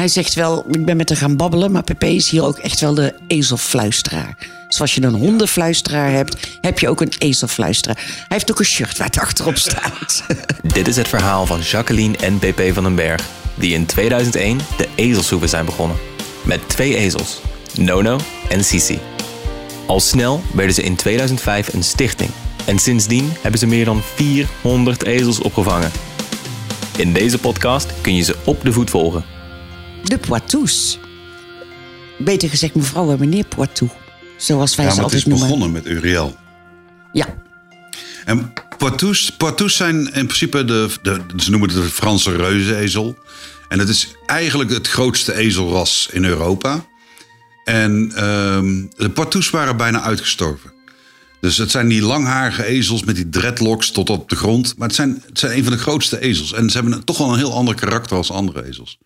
Hij zegt wel, ik ben met hem gaan babbelen, maar Pepe is hier ook echt wel de ezelfluisteraar. Zoals je een hondenfluisteraar hebt, heb je ook een ezelfluisteraar. Hij heeft ook een shirt waar het achterop staat. Dit is het verhaal van Jacqueline en PP van den Berg, die in 2001 de ezelshoeven zijn begonnen. Met twee ezels, Nono en Sisi. Al snel werden ze in 2005 een stichting. En sindsdien hebben ze meer dan 400 ezels opgevangen. In deze podcast kun je ze op de voet volgen. De Poitous. Beter gezegd mevrouw en meneer Poitou. Zoals wij Ja, ze maar het is altijd noemen. begonnen met Uriel. Ja, En Poitous, Poitous zijn in principe de, de, ze noemen het de Franse reuzenezel. En het is eigenlijk het grootste ezelras in Europa. En ehm, de Poitous waren bijna uitgestorven. Dus het zijn die langharige ezels met die dreadlocks tot op de grond. Maar het zijn, het zijn een van de grootste ezels. En ze hebben toch wel een heel ander karakter als andere ezels.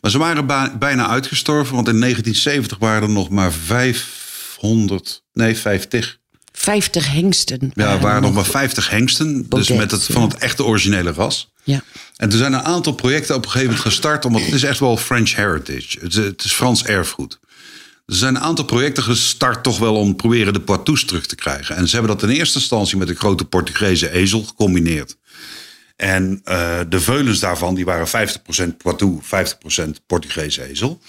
Maar ze waren bijna uitgestorven, want in 1970 waren er nog maar 500, nee 50 50 hengsten. ja, er waren nog maar 50 hengsten. Dus met het, van het echte originele ras. Ja. En er zijn een aantal projecten op een gegeven moment gestart. Omdat het is echt wel French heritage. Het is, het is Frans erfgoed. Er zijn een aantal projecten gestart toch wel om proberen de Poitous terug te krijgen. En ze hebben dat in eerste instantie met de grote Portugese ezel gecombineerd. En eh, de veulens daarvan die waren 50% Poitou, 50% Portugese ezel.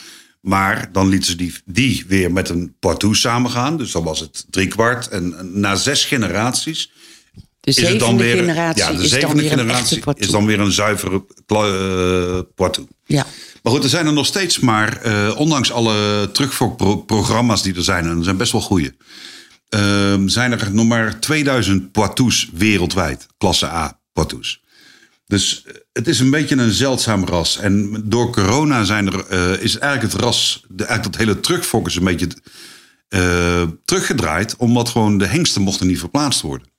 Maar dan lieten ze die, die weer met een Poitou samengaan. Dus dan was het driekwart. En en na zes generaties De is het dan zevende weer, generatie ja, de is dan zevende weer generatie is dan weer een zuivere eh, Poitou. Ja. Maar goed, er zijn er nog steeds maar, eh, ondanks alle terugfokprogramma's die er zijn, en er zijn best wel goede, ehm, zijn er nog maar 2000 Poitous wereldwijd, klasse A Poitous. Dus eh, het is een beetje een zeldzaam ras. En door corona zijn er, is eigenlijk het ras, de, eigenlijk dat hele terugfok is een beetje teruggedraaid, omdat gewoon de hengsten mochten niet verplaatst worden.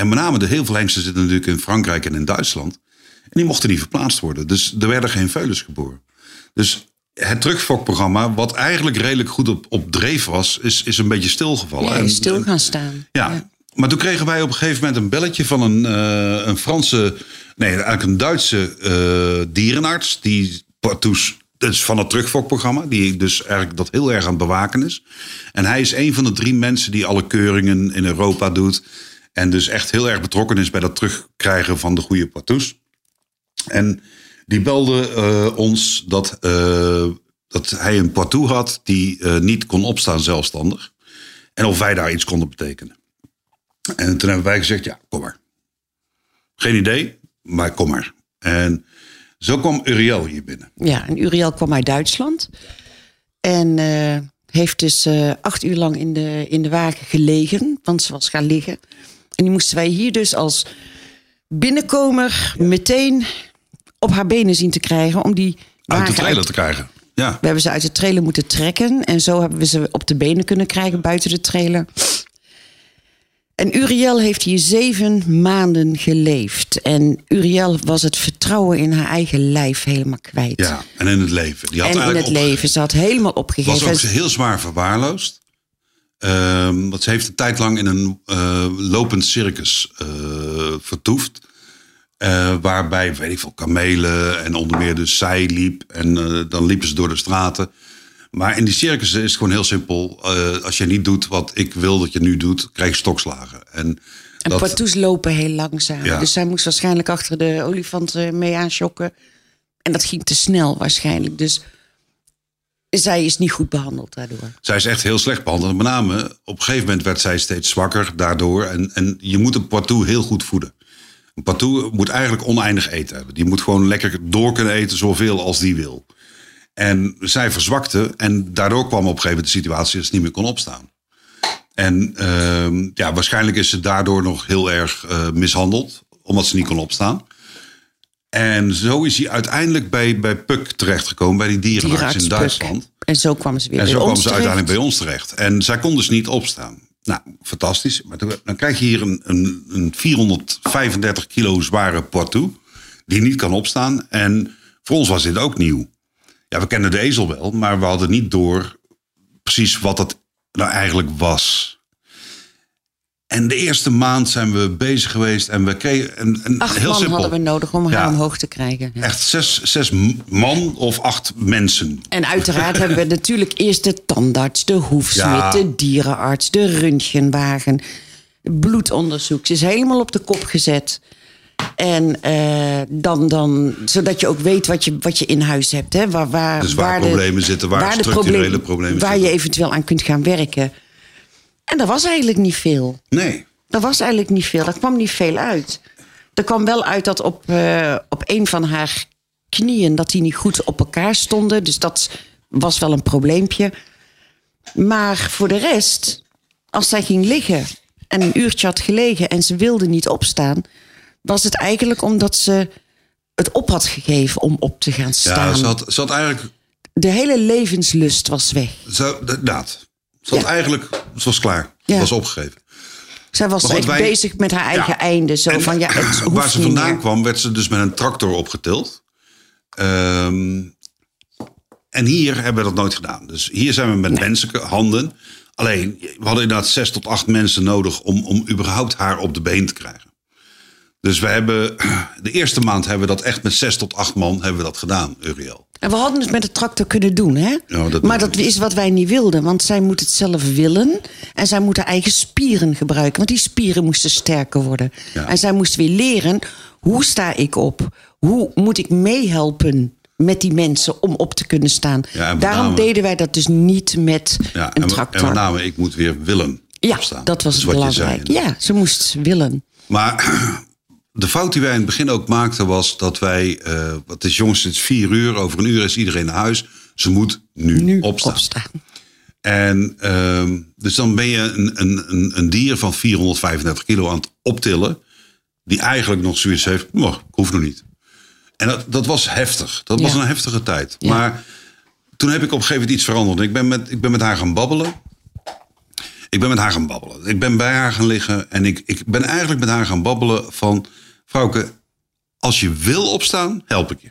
En met name de heel veel hengsten zitten natuurlijk in Frankrijk en in Duitsland. En die mochten niet verplaatst worden. Dus er werden geen veulens geboren. Dus het terugfokprogramma, wat eigenlijk redelijk goed op, op dreef was, is, is een beetje stilgevallen. Ja, En- stil gaan staan. ja. Maar toen kregen wij op een gegeven moment een belletje van een, eh, een Franse, nee, eigenlijk een Duitse eh, dierenarts. Die Poitous, dat is van het terugfokprogramma, die dus eigenlijk dat heel erg aan het bewaken is. En hij is een van de drie mensen die alle keuringen in Europa doet. En dus echt heel erg betrokken is bij dat terugkrijgen van de goede Poitous. En die belde eh, ons dat, eh, dat hij een Poitou had die eh, niet kon opstaan zelfstandig. En of wij daar iets konden betekenen. En toen hebben wij gezegd, ja, kom maar. Geen idee, maar kom maar. En zo kwam Uriel hier binnen. Ja, en Uriel kwam uit Duitsland. En heeft dus acht uur lang in de, in de wagen gelegen. Want ze was gaan liggen. En die moesten wij hier dus als binnenkomer meteen op haar benen zien te krijgen. Om die Uit de trailer te krijgen. Ja, We hebben ze uit de trailer moeten trekken. En zo hebben we ze op de benen kunnen krijgen buiten de trailer. En Uriel heeft hier zeven maanden geleefd. En Uriel was het vertrouwen in haar eigen lijf helemaal kwijt. ja. en in het leven. Die had en in het leven. Ze had helemaal Was opgegeven. ook heel zwaar verwaarloosd. Ehm, want ze heeft een tijd lang in een eh, lopend circus eh, vertoefd. Eh, waarbij, weet ik veel, kamelen en onder meer dus zij liep. En dan liepen ze door de straten. Maar in die circus is het gewoon heel simpel. Als je niet doet wat ik wil dat je nu doet, krijg je stokslagen. En, En lopen heel langzaam. Ja. Dus zij moest waarschijnlijk achter de olifant eh, mee aanschokken. En dat ging te snel waarschijnlijk. Dus zij is niet goed behandeld daardoor. Zij is echt heel slecht behandeld. Met name, op een gegeven moment werd zij steeds zwakker daardoor. En, en je moet een Poitou heel goed voeden. Een Poitou moet eigenlijk oneindig eten hebben. Die moet gewoon lekker door kunnen eten, zoveel als die wil. En zij verzwakte en daardoor kwam op een gegeven moment de situatie dat ze niet meer kon opstaan. En ehm, ja, waarschijnlijk is ze daardoor nog heel erg eh, mishandeld, omdat ze niet kon opstaan. En zo is hij uiteindelijk bij, bij Puk terechtgekomen, bij die dierenarts in Puk. Duitsland. En zo kwam ze weer En bij zo kwam ons ze terecht. uiteindelijk bij ons terecht. En zij kon dus niet opstaan. Nou, fantastisch. Maar dan krijg je hier een, een, een 435 kilo zware Poitou. Die niet kan opstaan. En voor ons was dit ook nieuw. Ja, we kenden de ezel wel. Maar we hadden niet door precies wat het nou eigenlijk was. En de eerste maand zijn we bezig geweest en we kregen... En, en Acht heel man simpel. hadden we nodig om haar Ja. omhoog te krijgen. Ja. Echt zes, zes man of acht mensen. En uiteraard hebben we natuurlijk eerst de tandarts, de hoefsmid, Ja. de dierenarts, de röntgenwagen, bloedonderzoek. Ze is helemaal op de kop gezet. En eh, dan, dan, zodat je ook weet wat je, wat je in huis hebt. Hè? Waar, waar, Dus waar problemen zitten, waar de structurele problemen Waar zitten. je eventueel aan kunt gaan werken. En dat was eigenlijk niet veel. Nee. Dat was eigenlijk niet veel. Daar kwam niet veel uit. Er kwam wel uit dat op, eh, op een van haar knieën... dat die niet goed op elkaar stonden. Dus dat was wel een probleempje. Maar voor de rest, als zij ging liggen... en een uurtje had gelegen en ze wilde niet opstaan... was het eigenlijk omdat ze het op had gegeven om op te gaan Ja, staan. ze had, ze had eigenlijk... De hele levenslust was weg. Ze, inderdaad. Ze had Ja. eigenlijk... Ze was klaar. Ze was opgegeven. Zij was goed, echt wij- bezig met haar eigen einde. Zo En van, ja, het waar ze vandaan kwam, werd ze dus met een tractor opgetild. Ehm, en hier hebben we dat nooit gedaan. Dus hier zijn we met menselijke handen. Alleen, we hadden inderdaad zes tot acht mensen nodig om, om überhaupt haar op de been te krijgen. Dus we hebben, de eerste maand hebben we dat echt met zes tot acht man hebben we dat gedaan, Uriel. En we hadden het met de tractor kunnen doen, hè? Ja, dat maar dat is wat wij niet wilden. Want zij moet het zelf willen. En zij moet haar eigen spieren gebruiken. Want die spieren moesten sterker worden. Ja. En zij moest weer leren, hoe sta ik op? Hoe moet ik meehelpen met die mensen om op te kunnen staan? Ja, Daarom name- deden wij dat dus niet met Ja, een en, tractor. en met name, ik moet weer willen ja, opstaan. dat was het belangrijk. ja, ze moest willen. Maar de fout die wij in het begin ook maakten was dat wij... eh wat is jongens, het is vier uur. Over een uur is iedereen naar huis. Ze moet nu, Nu opstaan. opstaan. En ehm, dus dan ben je een, een, een, dier van 435 kilo aan het optillen. Die eigenlijk nog zoiets heeft. "Oh, ik hoef nog niet. En dat, dat was heftig. Dat was een heftige tijd. Ja. Maar toen heb ik op een gegeven moment iets veranderd. Ik ben met, ik ben met haar gaan babbelen. Ik ben met haar gaan babbelen. Ik ben bij haar gaan liggen. En ik, ik ben eigenlijk met haar gaan babbelen van... Vrouwke, als je wil opstaan, help ik je.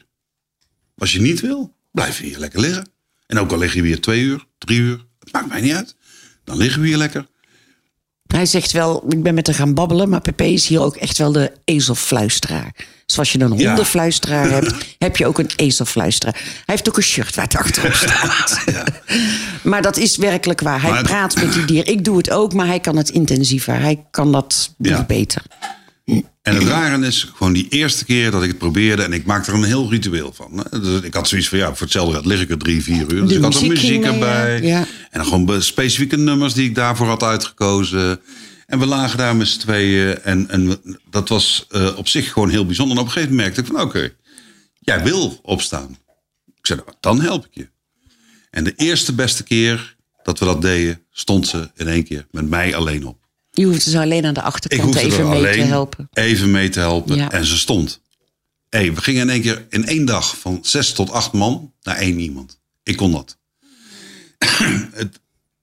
Als je niet wil, blijf je hier lekker liggen. En ook al lig je weer twee uur, drie uur, het maakt mij niet uit. Dan liggen we hier lekker. Hij zegt wel, ik ben met haar gaan babbelen, maar Pepe is hier ook echt wel de ezelfluisteraar. Zoals je een Ja. hondenfluisteraar hebt, heb je ook een ezelfluisteraar. Hij heeft ook een shirt waar het achterop staat. Maar dat is werkelijk waar. Hij Maar praat met die dier. Ik doe het ook, maar hij kan het intensiever. Hij kan dat Ja. beter. En het rare is, gewoon die eerste keer dat ik het probeerde... en ik maakte er een heel ritueel van. Dus ik had zoiets van, ja, voor hetzelfde gaat lig ik er drie, vier uur. Dus De ik had er muziek erbij. ja. En gewoon specifieke nummers die ik daarvoor had uitgekozen. En we lagen daar met z'n tweeën. En, en dat was eh, op zich gewoon heel bijzonder. En op een gegeven moment merkte ik van, oké, jij wil opstaan. Ik zei, nou, dan help ik je. En de eerste beste keer dat we dat deden... stond ze in één keer met mij alleen op. Je hoeft dus alleen aan de achterkant even mee te helpen. even mee te helpen. Ja. En ze stond. Hey, we gingen in één keer in één dag van zes tot acht man naar één iemand. Ik kon dat. het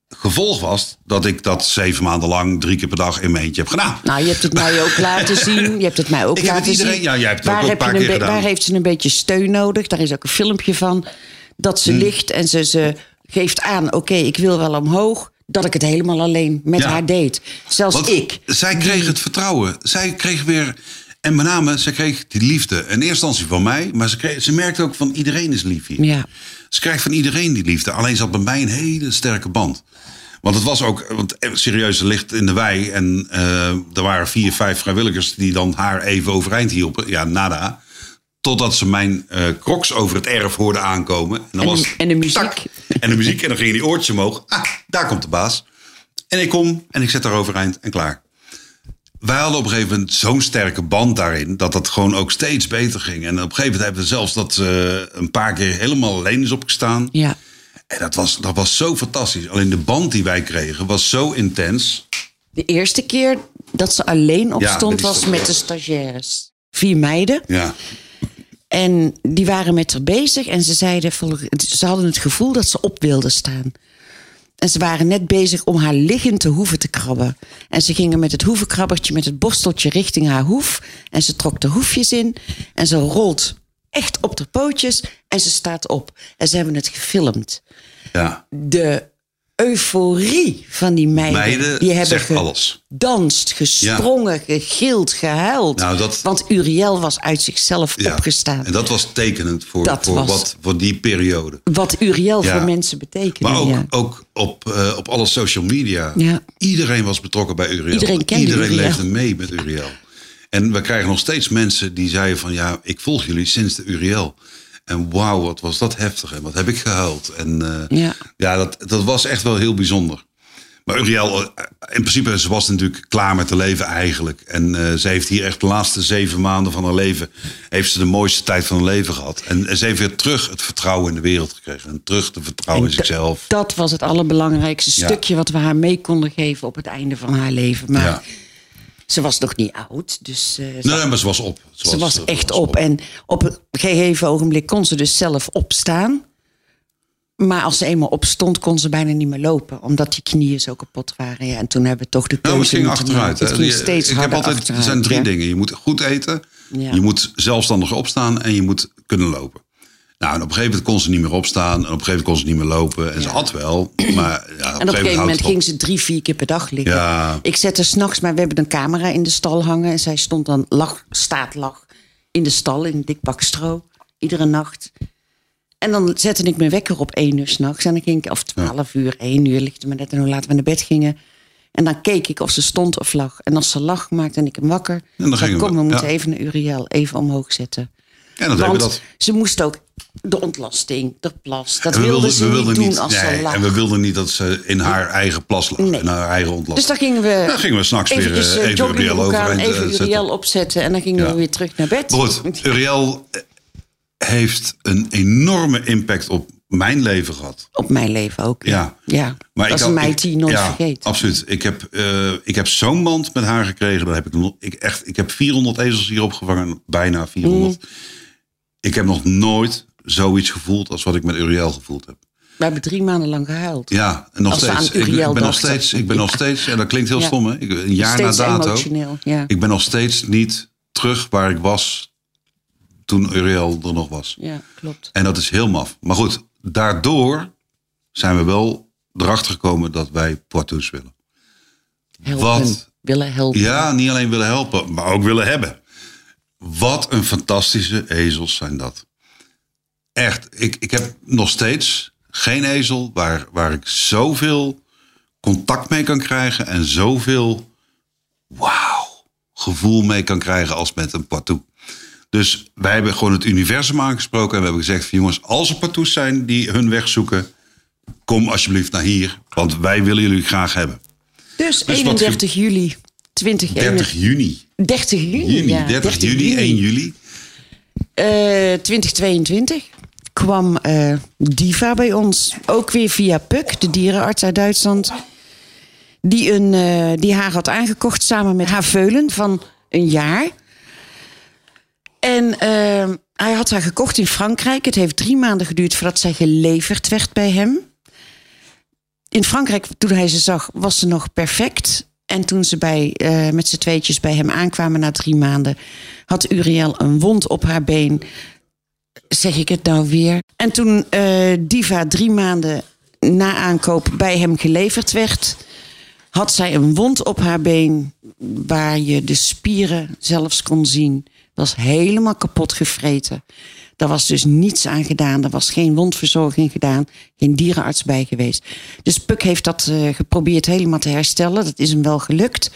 gevolg was dat ik dat zeven maanden lang drie keer per dag in mijn eentje heb gedaan. Nou, je hebt het mij ook laten zien. Je hebt het mij ook Ik heb laten iedereen- zien. ja, jij hebt het ook een paar keer gedaan. Waar heeft ze een beetje steun nodig? Daar is ook een filmpje van. Dat Hmm. ze ligt en ze, ze geeft aan... oké, ik wil wel omhoog. Dat ik het helemaal alleen met Ja. haar deed. Zelfs Want ik. zij kreeg het vertrouwen. Zij kreeg weer. En met name, zij kreeg die liefde. In eerste instantie van mij, maar ze, kreeg, ze merkte ook van iedereen is lief hier. Ja. Ze krijgt van iedereen die liefde. Alleen zat bij mij een hele sterke band. Want het was ook, want eh, serieus, ze ligt in de wei. En eh, er waren vier, vijf vrijwilligers die dan haar even overeind hielpen. Ja, nada. Totdat ze mijn eh crocs over het erf hoorden aankomen. En, dan En de- was het en de muziek. tak. en de muziek. En dan gingen die oortjes omhoog. Ah, daar komt de baas. En ik kom en ik zet haar overeind en klaar. Wij hadden op een gegeven moment zo'n sterke band daarin... dat dat gewoon ook steeds beter ging. En op een gegeven moment hebben we zelfs dat ze een paar keer helemaal alleen is opgestaan. Ja. En dat was, dat was zo fantastisch. Alleen de band die wij kregen was zo intens. De eerste keer dat ze alleen op Ja, was met de stagiaires. Vier meiden. Ja, En die waren met haar bezig en ze zeiden, ze hadden het gevoel dat ze op wilden staan. En ze waren net bezig om haar liggend te hoeven te krabben. En ze gingen met het hoevenkrabbertje, met het borsteltje richting haar hoef. En ze trok de hoefjes in en ze rolt echt op de pootjes en ze staat op. En ze hebben het gefilmd. ja. De euforie van die meiden. Meiden die hebben gedanst, gesprongen, gegild, gehuild. Nou, dat- Want Uriel was uit zichzelf Ja. opgestaan. En dat was tekenend voor, Dat voor, was- wat, voor die periode. Wat Uriel Ja. voor mensen betekende. Maar ook, ja. ook op, eh, op alle social media. Ja. Iedereen was betrokken bij Uriel. Iedereen kende Iedereen Uriel. leefde mee met Uriel. En we krijgen nog steeds mensen die zeiden van... ja, ik volg jullie sinds de Uriel. En wauw, wat was dat heftig. En wat heb ik gehuild. En eh, Ja. ja, dat, dat was echt wel heel bijzonder. Maar Uriel, eh, in principe, ze was natuurlijk klaar met te leven eigenlijk. En eh, ze heeft hier echt de laatste zeven maanden van haar leven... heeft ze de mooiste tijd van haar leven gehad. En ze heeft weer terug het vertrouwen in de wereld gekregen. En terug de vertrouwen in zichzelf. Dat was het allerbelangrijkste Ja. stukje wat we haar mee konden geven op het einde van haar leven. Maar Ja. Ze was nog niet oud, dus eh, ze, Nee, maar ze was op. ze was eh, echt op. En op een gegeven ogenblik kon ze dus zelf opstaan. Maar als ze eenmaal opstond, kon ze bijna niet meer lopen. Omdat die knieën zo kapot waren. Ja, en toen hebben we toch de keuze Nou, het ging achteruit. Het ging steeds ik heb altijd, er zijn drie ja. dingen. Je moet goed eten, Ja. je moet zelfstandig opstaan en je moet kunnen lopen. Nou, en op een gegeven moment kon ze niet meer opstaan. En op een gegeven moment kon ze niet meer lopen. En ze had wel, maar ja, op, En op een gegeven moment ging ze drie, vier keer per dag liggen. Ja. Ik zette s'nachts, maar we hebben een camera in de stal hangen. En zij stond dan, lag, staat lag in de stal in een dik pak stro. Iedere nacht. En dan zette ik mijn wekker op één uur s'nachts. En dan ging ik, of twaalf uur, één uur, ligt maar net en hoe laat we naar bed gingen. En dan keek ik of ze stond of lag. En als ze lag, maakte ik hem wakker. dan Dan gingen kom, we- we moeten even een Uriel even omhoog zetten. En dan Want dat. ze moest ook de ontlasting, de plas. Dat wilden, ze we niet wilden doen niet, als nee, ze lag. en we wilden niet dat ze in haar eigen plas lag. Nee. In haar eigen ontlasting. Dus dan gingen we, Dan gingen we s'nachts weer, eh, even Uriel overeind, eh, even. Uriel opzetten en dan gingen Ja. we weer terug naar bed. Goed, Uriel heeft een enorme impact op mijn leven gehad. Op mijn leven ook. Ja. ja. Maar dat een meid die nooit ja, vergeet. Absoluut. Ik heb, ik heb zo'n band met haar gekregen. Dat heb ik, ik, echt, ik heb 400 ezels hier opgevangen. Bijna 400. Mm. Ik heb nog nooit zoiets gevoeld als wat ik met Uriel gevoeld heb. We hebben drie maanden lang gehuild. Ja, en nog Als steeds. Ik, ben nog steeds. Ik ben nog steeds. En dat klinkt heel Ja. stom, hè? Ik, een jaar Steeds na dato. emotioneel. Ja. Ik ben nog steeds niet terug waar ik was toen Uriel er nog was. ja, klopt. En dat is heel maf. Maar goed, daardoor zijn we wel erachter gekomen dat wij Poitous willen. Helpen. Wat? Willen helpen. Ja, niet alleen willen helpen, maar ook willen hebben. Wat een fantastische ezels zijn dat. Echt, ik, ik heb nog steeds geen ezel waar, waar ik zoveel contact mee kan krijgen en zoveel wauw gevoel mee kan krijgen als met een Poitou. Dus wij hebben gewoon het universum aangesproken en we hebben gezegd: van, jongens, als er Poitous zijn die hun weg zoeken, kom alsjeblieft naar hier, want wij willen jullie graag hebben. Dus wat 31 juli 2021. 30 juni. 30 juni. juni, ja, 30, juni, 1 juli. Eh, 2022 kwam eh, Diva bij ons. Ook weer via Puk, de dierenarts uit Duitsland. Die, een, eh, die haar had aangekocht samen met haar veulen van een jaar. En eh, hij had haar gekocht in Frankrijk. Het heeft drie maanden geduurd voordat zij geleverd werd bij hem. In Frankrijk, toen hij ze zag, was ze nog perfect. En toen ze bij, eh, met z'n tweetjes bij hem aankwamen na drie maanden, had Uriel een wond op haar been. Zeg ik het nou weer? En toen eh, Diva drie maanden na aankoop bij hem geleverd werd, had zij een wond op haar been waar je de spieren zelfs kon zien. Was helemaal kapot gevreten. Daar was dus niets aan gedaan. Er was geen wondverzorging gedaan. Geen dierenarts bij geweest. Dus Puk heeft dat eh, geprobeerd helemaal te herstellen. Dat is hem wel gelukt.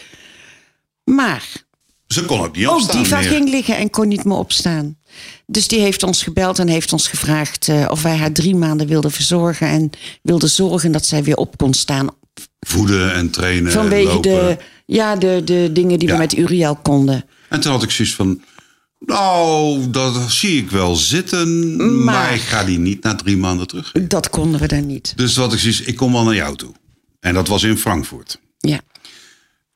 Maar Ze kon ook niet ook opstaan Diva meer. ging liggen en kon niet meer opstaan. Dus die heeft ons gebeld en heeft ons gevraagd eh, of wij haar drie maanden wilden verzorgen. En wilden zorgen dat zij weer op kon staan. Voeden en trainen Vanwege en lopen. de, ja, de, de dingen die Ja. we met Uriel konden. En toen had ik zoiets van... Nou, dat zie ik wel zitten. Maar, Maar- ik ga die niet na drie maanden terug. Dat konden we dan niet. Dus wat ik zoiets, ik kom wel naar jou toe. En dat was in Frankfurt. Ja.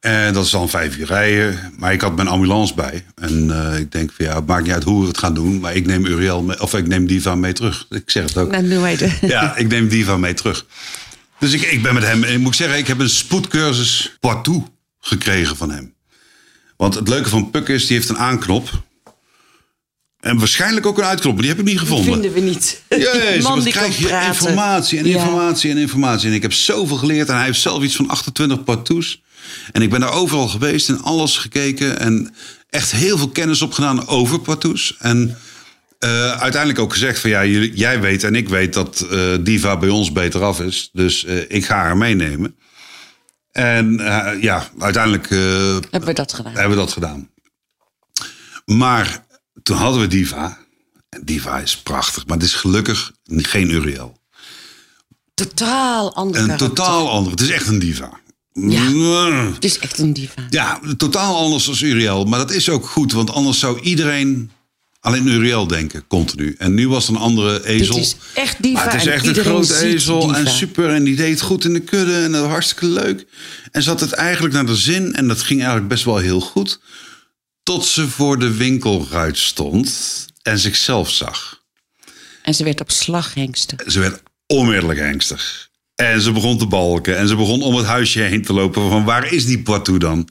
En dat is dan vijf uur rijden. Maar ik had mijn ambulance bij. En eh, ik denk van ja, het maakt niet uit hoe we het gaan doen. Maar ik neem Uriel mee, of ik neem Diva mee terug. Ik zeg het ook. Nou. Ja, ik neem Diva mee terug. Dus ik, ik ben met hem, ik moet zeggen, ik heb een spoedcursus Poitou gekregen van hem. Want het leuke van Puk is, die heeft een aanknop. En waarschijnlijk ook een uitknop, die heb ik niet Die gevonden. vinden we niet. Jezus, man die kan krijg je praten. informatie en Ja. informatie en informatie. En ik heb zoveel geleerd. En hij heeft zelf iets van 28 partoes. En ik ben daar overal geweest en alles gekeken. En echt heel veel kennis opgedaan over partoes. En eh, uiteindelijk ook gezegd van ja, jullie- jij weet en ik weet dat eh, Diva bij ons beter af is. Dus eh, ik ga haar meenemen. En ja, uiteindelijk Hebben we dat gedaan? hebben we dat gedaan. Maar toen hadden we Diva. En Diva is prachtig, maar het is gelukkig geen Uriel. Totaal ander Een karakter. totaal ander. Het is echt een Diva. Ja. Mm. Het is echt een diva. Ja, totaal anders dan Uriel. Maar dat is ook goed, want anders zou iedereen alleen Uriel denken, continu. En nu was het een andere ezel. Dit is echt diva. Maar het is echt een grote ezel diva. en super. En die deed het goed in de kudde en dat was hartstikke leuk. En ze had het eigenlijk naar de zin en dat ging eigenlijk best wel heel goed. Tot ze voor de winkelruit stond en zichzelf zag. En ze werd op slag hengsten. Ze werd onmiddellijk angstig. En ze begon te balken en ze begon om het huisje heen te lopen van waar is die Poitou dan?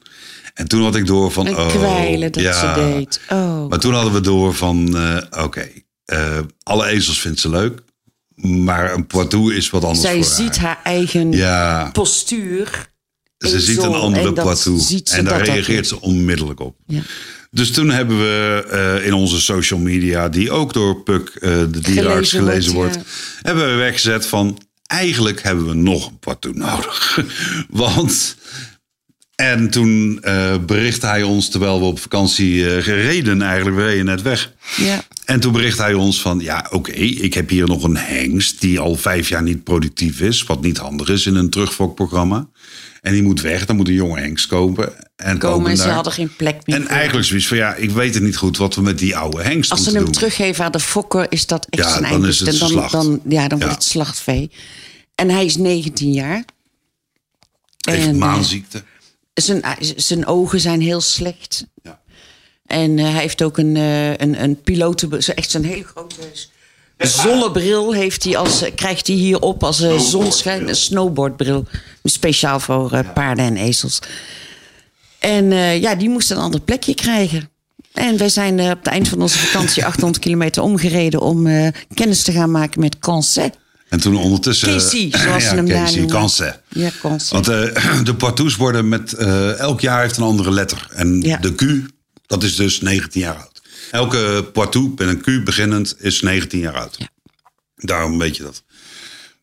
En toen had ik door van En oh, kwijlen dat ja. ze deed. Oh. Maar toen hadden we door van eh, oké, eh, alle ezels vindt ze leuk. Maar een Poitou is wat anders Zij voor ziet haar. haar eigen Ja, postuur. Ze ziet een andere ze En daar reageert ze onmiddellijk op. Ja. Dus toen hebben we eh, in onze social media, die ook door Puk, eh, de dierenarts, Gelezen gelezen wordt, hebben we weggezet van eigenlijk hebben we nog een Poitou nodig. Want. En toen eh, berichtte hij ons, terwijl we op vakantie gereden, eigenlijk, we reden net weg. Ja. En toen bericht hij ons van, ja oké, ik heb hier nog een hengst die al vijf jaar niet productief is. Wat niet handig is in een terugfokprogramma. En die moet weg, dan moet een jonge hengst kopen. En Komen en ze hadden geen plek meer. En voor. eigenlijk zoiets van, ja, ik weet het niet goed wat we met die oude hengst Als ze hem doen. teruggeven aan de fokker, is dat echt Ja, zijn dan is het En dan, slacht. dan, ja, dan wordt het slachtvee. En hij is 19 jaar. Heeft En, eh, maanziekte. Zijn, zijn ogen zijn heel slecht. Ja. En eh, hij heeft ook een, eh, een, een piloten... Echt zo'n hele grote zonnebril heeft hij als, krijgt hij hier op als een zonschijn. Een snowboardbril. Speciaal voor eh, paarden en ezels. En eh, ja, die moest een ander plekje krijgen. En wij zijn eh, op het eind van onze vakantie 800 kilometer omgereden... om eh, kennis te gaan maken met Cancet. En toen ondertussen... Casey, zoals ja, ze hem daar Casey. Ja. Want eh, de Poitous worden met... eh, elk jaar heeft een andere letter. En Ja. de Q, dat is dus 19 jaar oud. Elke Poitou met een Q beginnend is 19 jaar oud. Ja. Daarom weet je dat.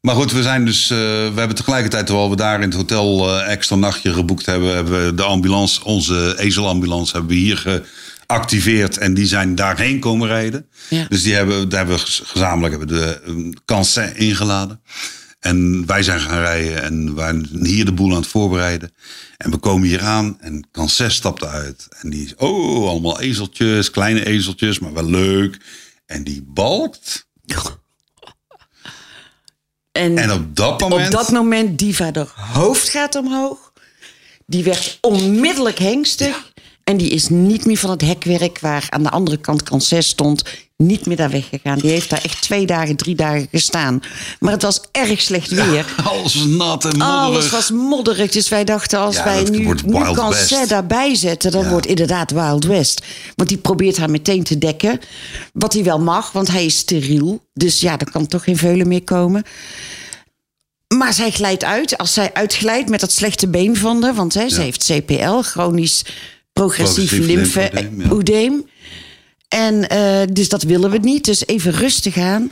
Maar goed, we zijn dus. eh, we hebben tegelijkertijd, terwijl we daar in het hotel eh, extra nachtje geboekt hebben, hebben we de ambulance, onze ezelambulance, hebben we hier geactiveerd. En die zijn daarheen komen rijden. Ja. Dus die hebben, daar hebben we gez- gezamenlijk hebben de Cancer ingeladen. En wij zijn gaan rijden en we waren hier de boel aan het voorbereiden. En we komen hier aan en Cancer stapt uit. En die is, oh, allemaal ezeltjes, kleine ezeltjes, maar wel leuk. En die balkt. En, En op dat moment... op dat moment, Diva, de hoofd gaat omhoog. Die werd onmiddellijk hengstig. En die is niet meer van het hekwerk waar aan de andere kant Cances stond, niet meer daar weggegaan. Die heeft daar echt twee dagen, drie dagen gestaan. Maar het was erg slecht weer. Alles nat en modderig. Alles was modderig. Dus wij dachten, als Ja, wij nu, nu daarbij zetten, dan Ja. wordt inderdaad Wild West. Want die probeert haar meteen te dekken. Wat hij wel mag, want hij is steriel. Dus ja, er kan toch geen veulen meer komen. Maar zij glijdt uit. Als zij uitglijdt met dat slechte been van haar, want hè, ze heeft CPL, chronisch progressief Progressief lymfoedeem, ja. En eh, dus dat willen we niet. Dus even rustig aan.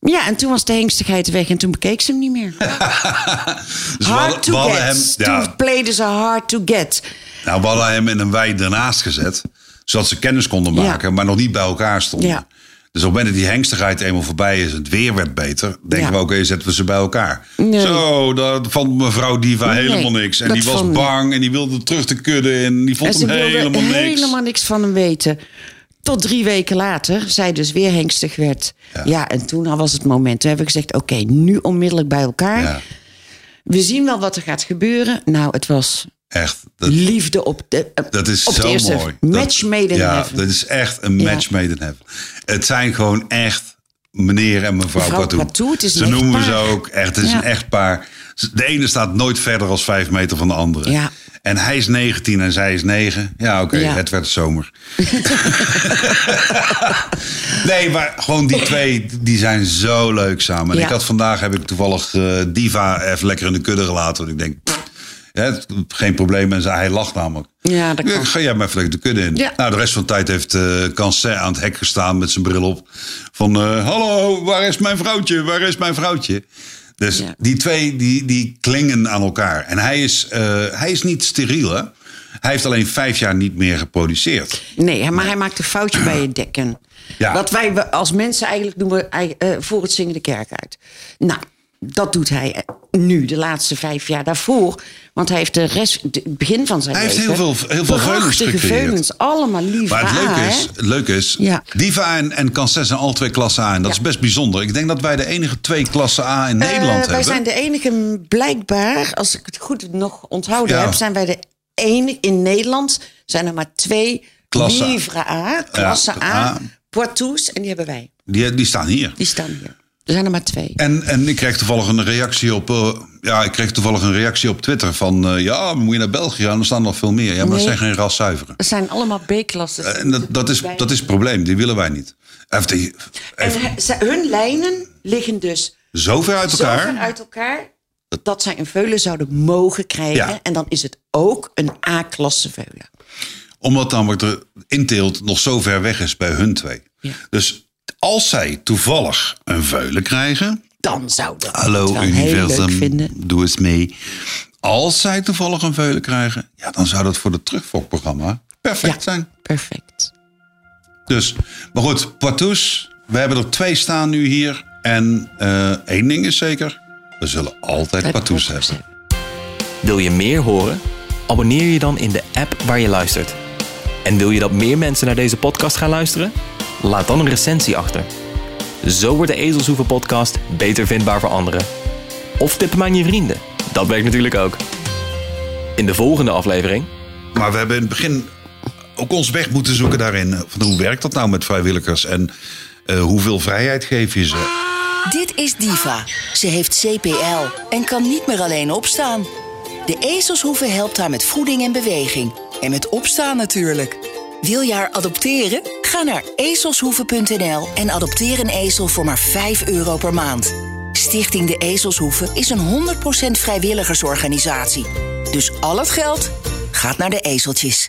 Ja, en toen was de hengstigheid weg en toen bekeek ze hem niet meer. Dus hard to get. hem, ja, Toen pleden ze hard to get. nou, we hadden hem in een wei ernaast gezet. Zodat ze kennis konden Ja. maken, maar nog niet bij elkaar stonden. Ja. Dus op het moment dat die hengstigheid eenmaal voorbij is, het weer werd beter, denken Ja. we, oké, zetten we ze bij elkaar. Nee. Zo, dat vond mevrouw Diva Nee, helemaal niks. En die was bang en die wilde terug te kudden en die vond En hem helemaal niks. helemaal niks van hem weten. Tot drie weken later, zij dus weer hengstig werd. Ja. Ja, en toen was het moment. Toen hebben we gezegd, oké, nu onmiddellijk bij elkaar. Ja, We zien wel wat er gaat gebeuren. Nou, het was echt. Dat, liefde op de eh, dat is op zo eerste. mooi. Match dat, made in ja, heaven. dat is echt een Ja. match made in heaven. Het zijn gewoon echt meneer en mevrouw, Mevrouw Patou. Patou, het is Ze een noemen ze echtpaar. ook echt. Het is Ja. een echtpaar. De ene staat nooit verder dan vijf meter van de andere. Ja. En hij is 19 en zij is 9. Ja, oké, Ja. het werd zomer. nee, maar gewoon die twee, die zijn zo leuk samen. En Ja. ik had vandaag, heb ik toevallig eh, Diva even lekker in de kudde gelaten. Want ik denk, hè, geen probleem. En hij lacht namelijk. Ja, dat kan. Ga jij maar lekker de kudde in. Ja. Nou, de rest van de tijd heeft Cancin aan het hek gestaan met zijn bril op. Van, eh, hallo, waar is mijn vrouwtje? Waar is mijn vrouwtje? Dus Ja. die twee, die, die klingen aan elkaar. En hij is, eh, hij is niet steriel, hè? Hij heeft alleen vijf jaar niet meer geproduceerd. Nee, maar hij maakt een foutje bij het dekken. Ja. Wat wij als mensen eigenlijk doen, we voor het zingen de kerk uit. Nou, dat doet hij eh, nu, de laatste vijf jaar daarvoor. Want hij heeft de rest, het begin van zijn Hij heeft leven... heel veel- heel veel veulens gecreëerd. allemaal lief Maar het leuke is, het leuke is Ja. Diva en, en zijn alle twee klasse A. En dat Ja. is best bijzonder. Ik denk dat wij de enige twee klasse A in Nederland Eh, hebben. Wij zijn de enige, blijkbaar, als ik het goed nog onthouden Ja. heb... zijn wij de enige, in Nederland zijn er maar twee Klasse A. livre A, klasse A. Poitous, en die hebben wij. Die, die staan hier. Die staan hier. Er zijn er maar twee. En, en ik kreeg toevallig een reactie op. eh, ja, ik kreeg toevallig een reactie op Twitter van. eh, ja, moet je naar België gaan? Er staan nog veel meer. Ja, maar dat Nee. zijn geen raszuiveren. Dat zijn allemaal B-klassen. En dat, dat, is, dat is het probleem. Die willen wij niet. Die- En ze- hun lijnen liggen dus zo ver uit zo elkaar. ver uit elkaar... dat zij een veulen zouden mogen krijgen. Ja. En dan is het ook een A-klasse veulen. Omdat namelijk de inteelt nog zo ver weg is bij hun twee. Ja. Dus als zij toevallig een veulen krijgen. Dan zouden we Hallo het wel heel leuk universum, vinden. doe eens mee. Als zij toevallig een veulen krijgen. Ja, dan zou dat voor het terugfokprogramma perfect Ja. zijn. Perfect. Dus, maar goed, Poitous. We hebben er twee staan nu hier. En eh, één ding is zeker. We zullen altijd Poitous hebben. Wil je meer horen? Abonneer je dan in de app waar je luistert. En wil je dat meer mensen naar deze podcast gaan luisteren? Laat dan een recensie achter. Zo wordt de Ezelshoeven podcast beter vindbaar voor anderen. Of tip hem aan je vrienden. Dat werkt natuurlijk ook. In de volgende aflevering Maar we hebben in het begin ook ons weg moeten zoeken daarin. Van hoe werkt dat nou met vrijwilligers? En eh, hoeveel vrijheid geef je ze? Dit is Diva. Ze heeft CPL en kan niet meer alleen opstaan. De ezelshoeve helpt haar met voeding en beweging. En met opstaan natuurlijk. Wil je haar adopteren? Ga naar ezelshoeve.nl en adopteer een ezel voor maar 5 euro per maand. Stichting De Ezelshoeve is een 100% vrijwilligersorganisatie. Dus al het geld gaat naar de ezeltjes.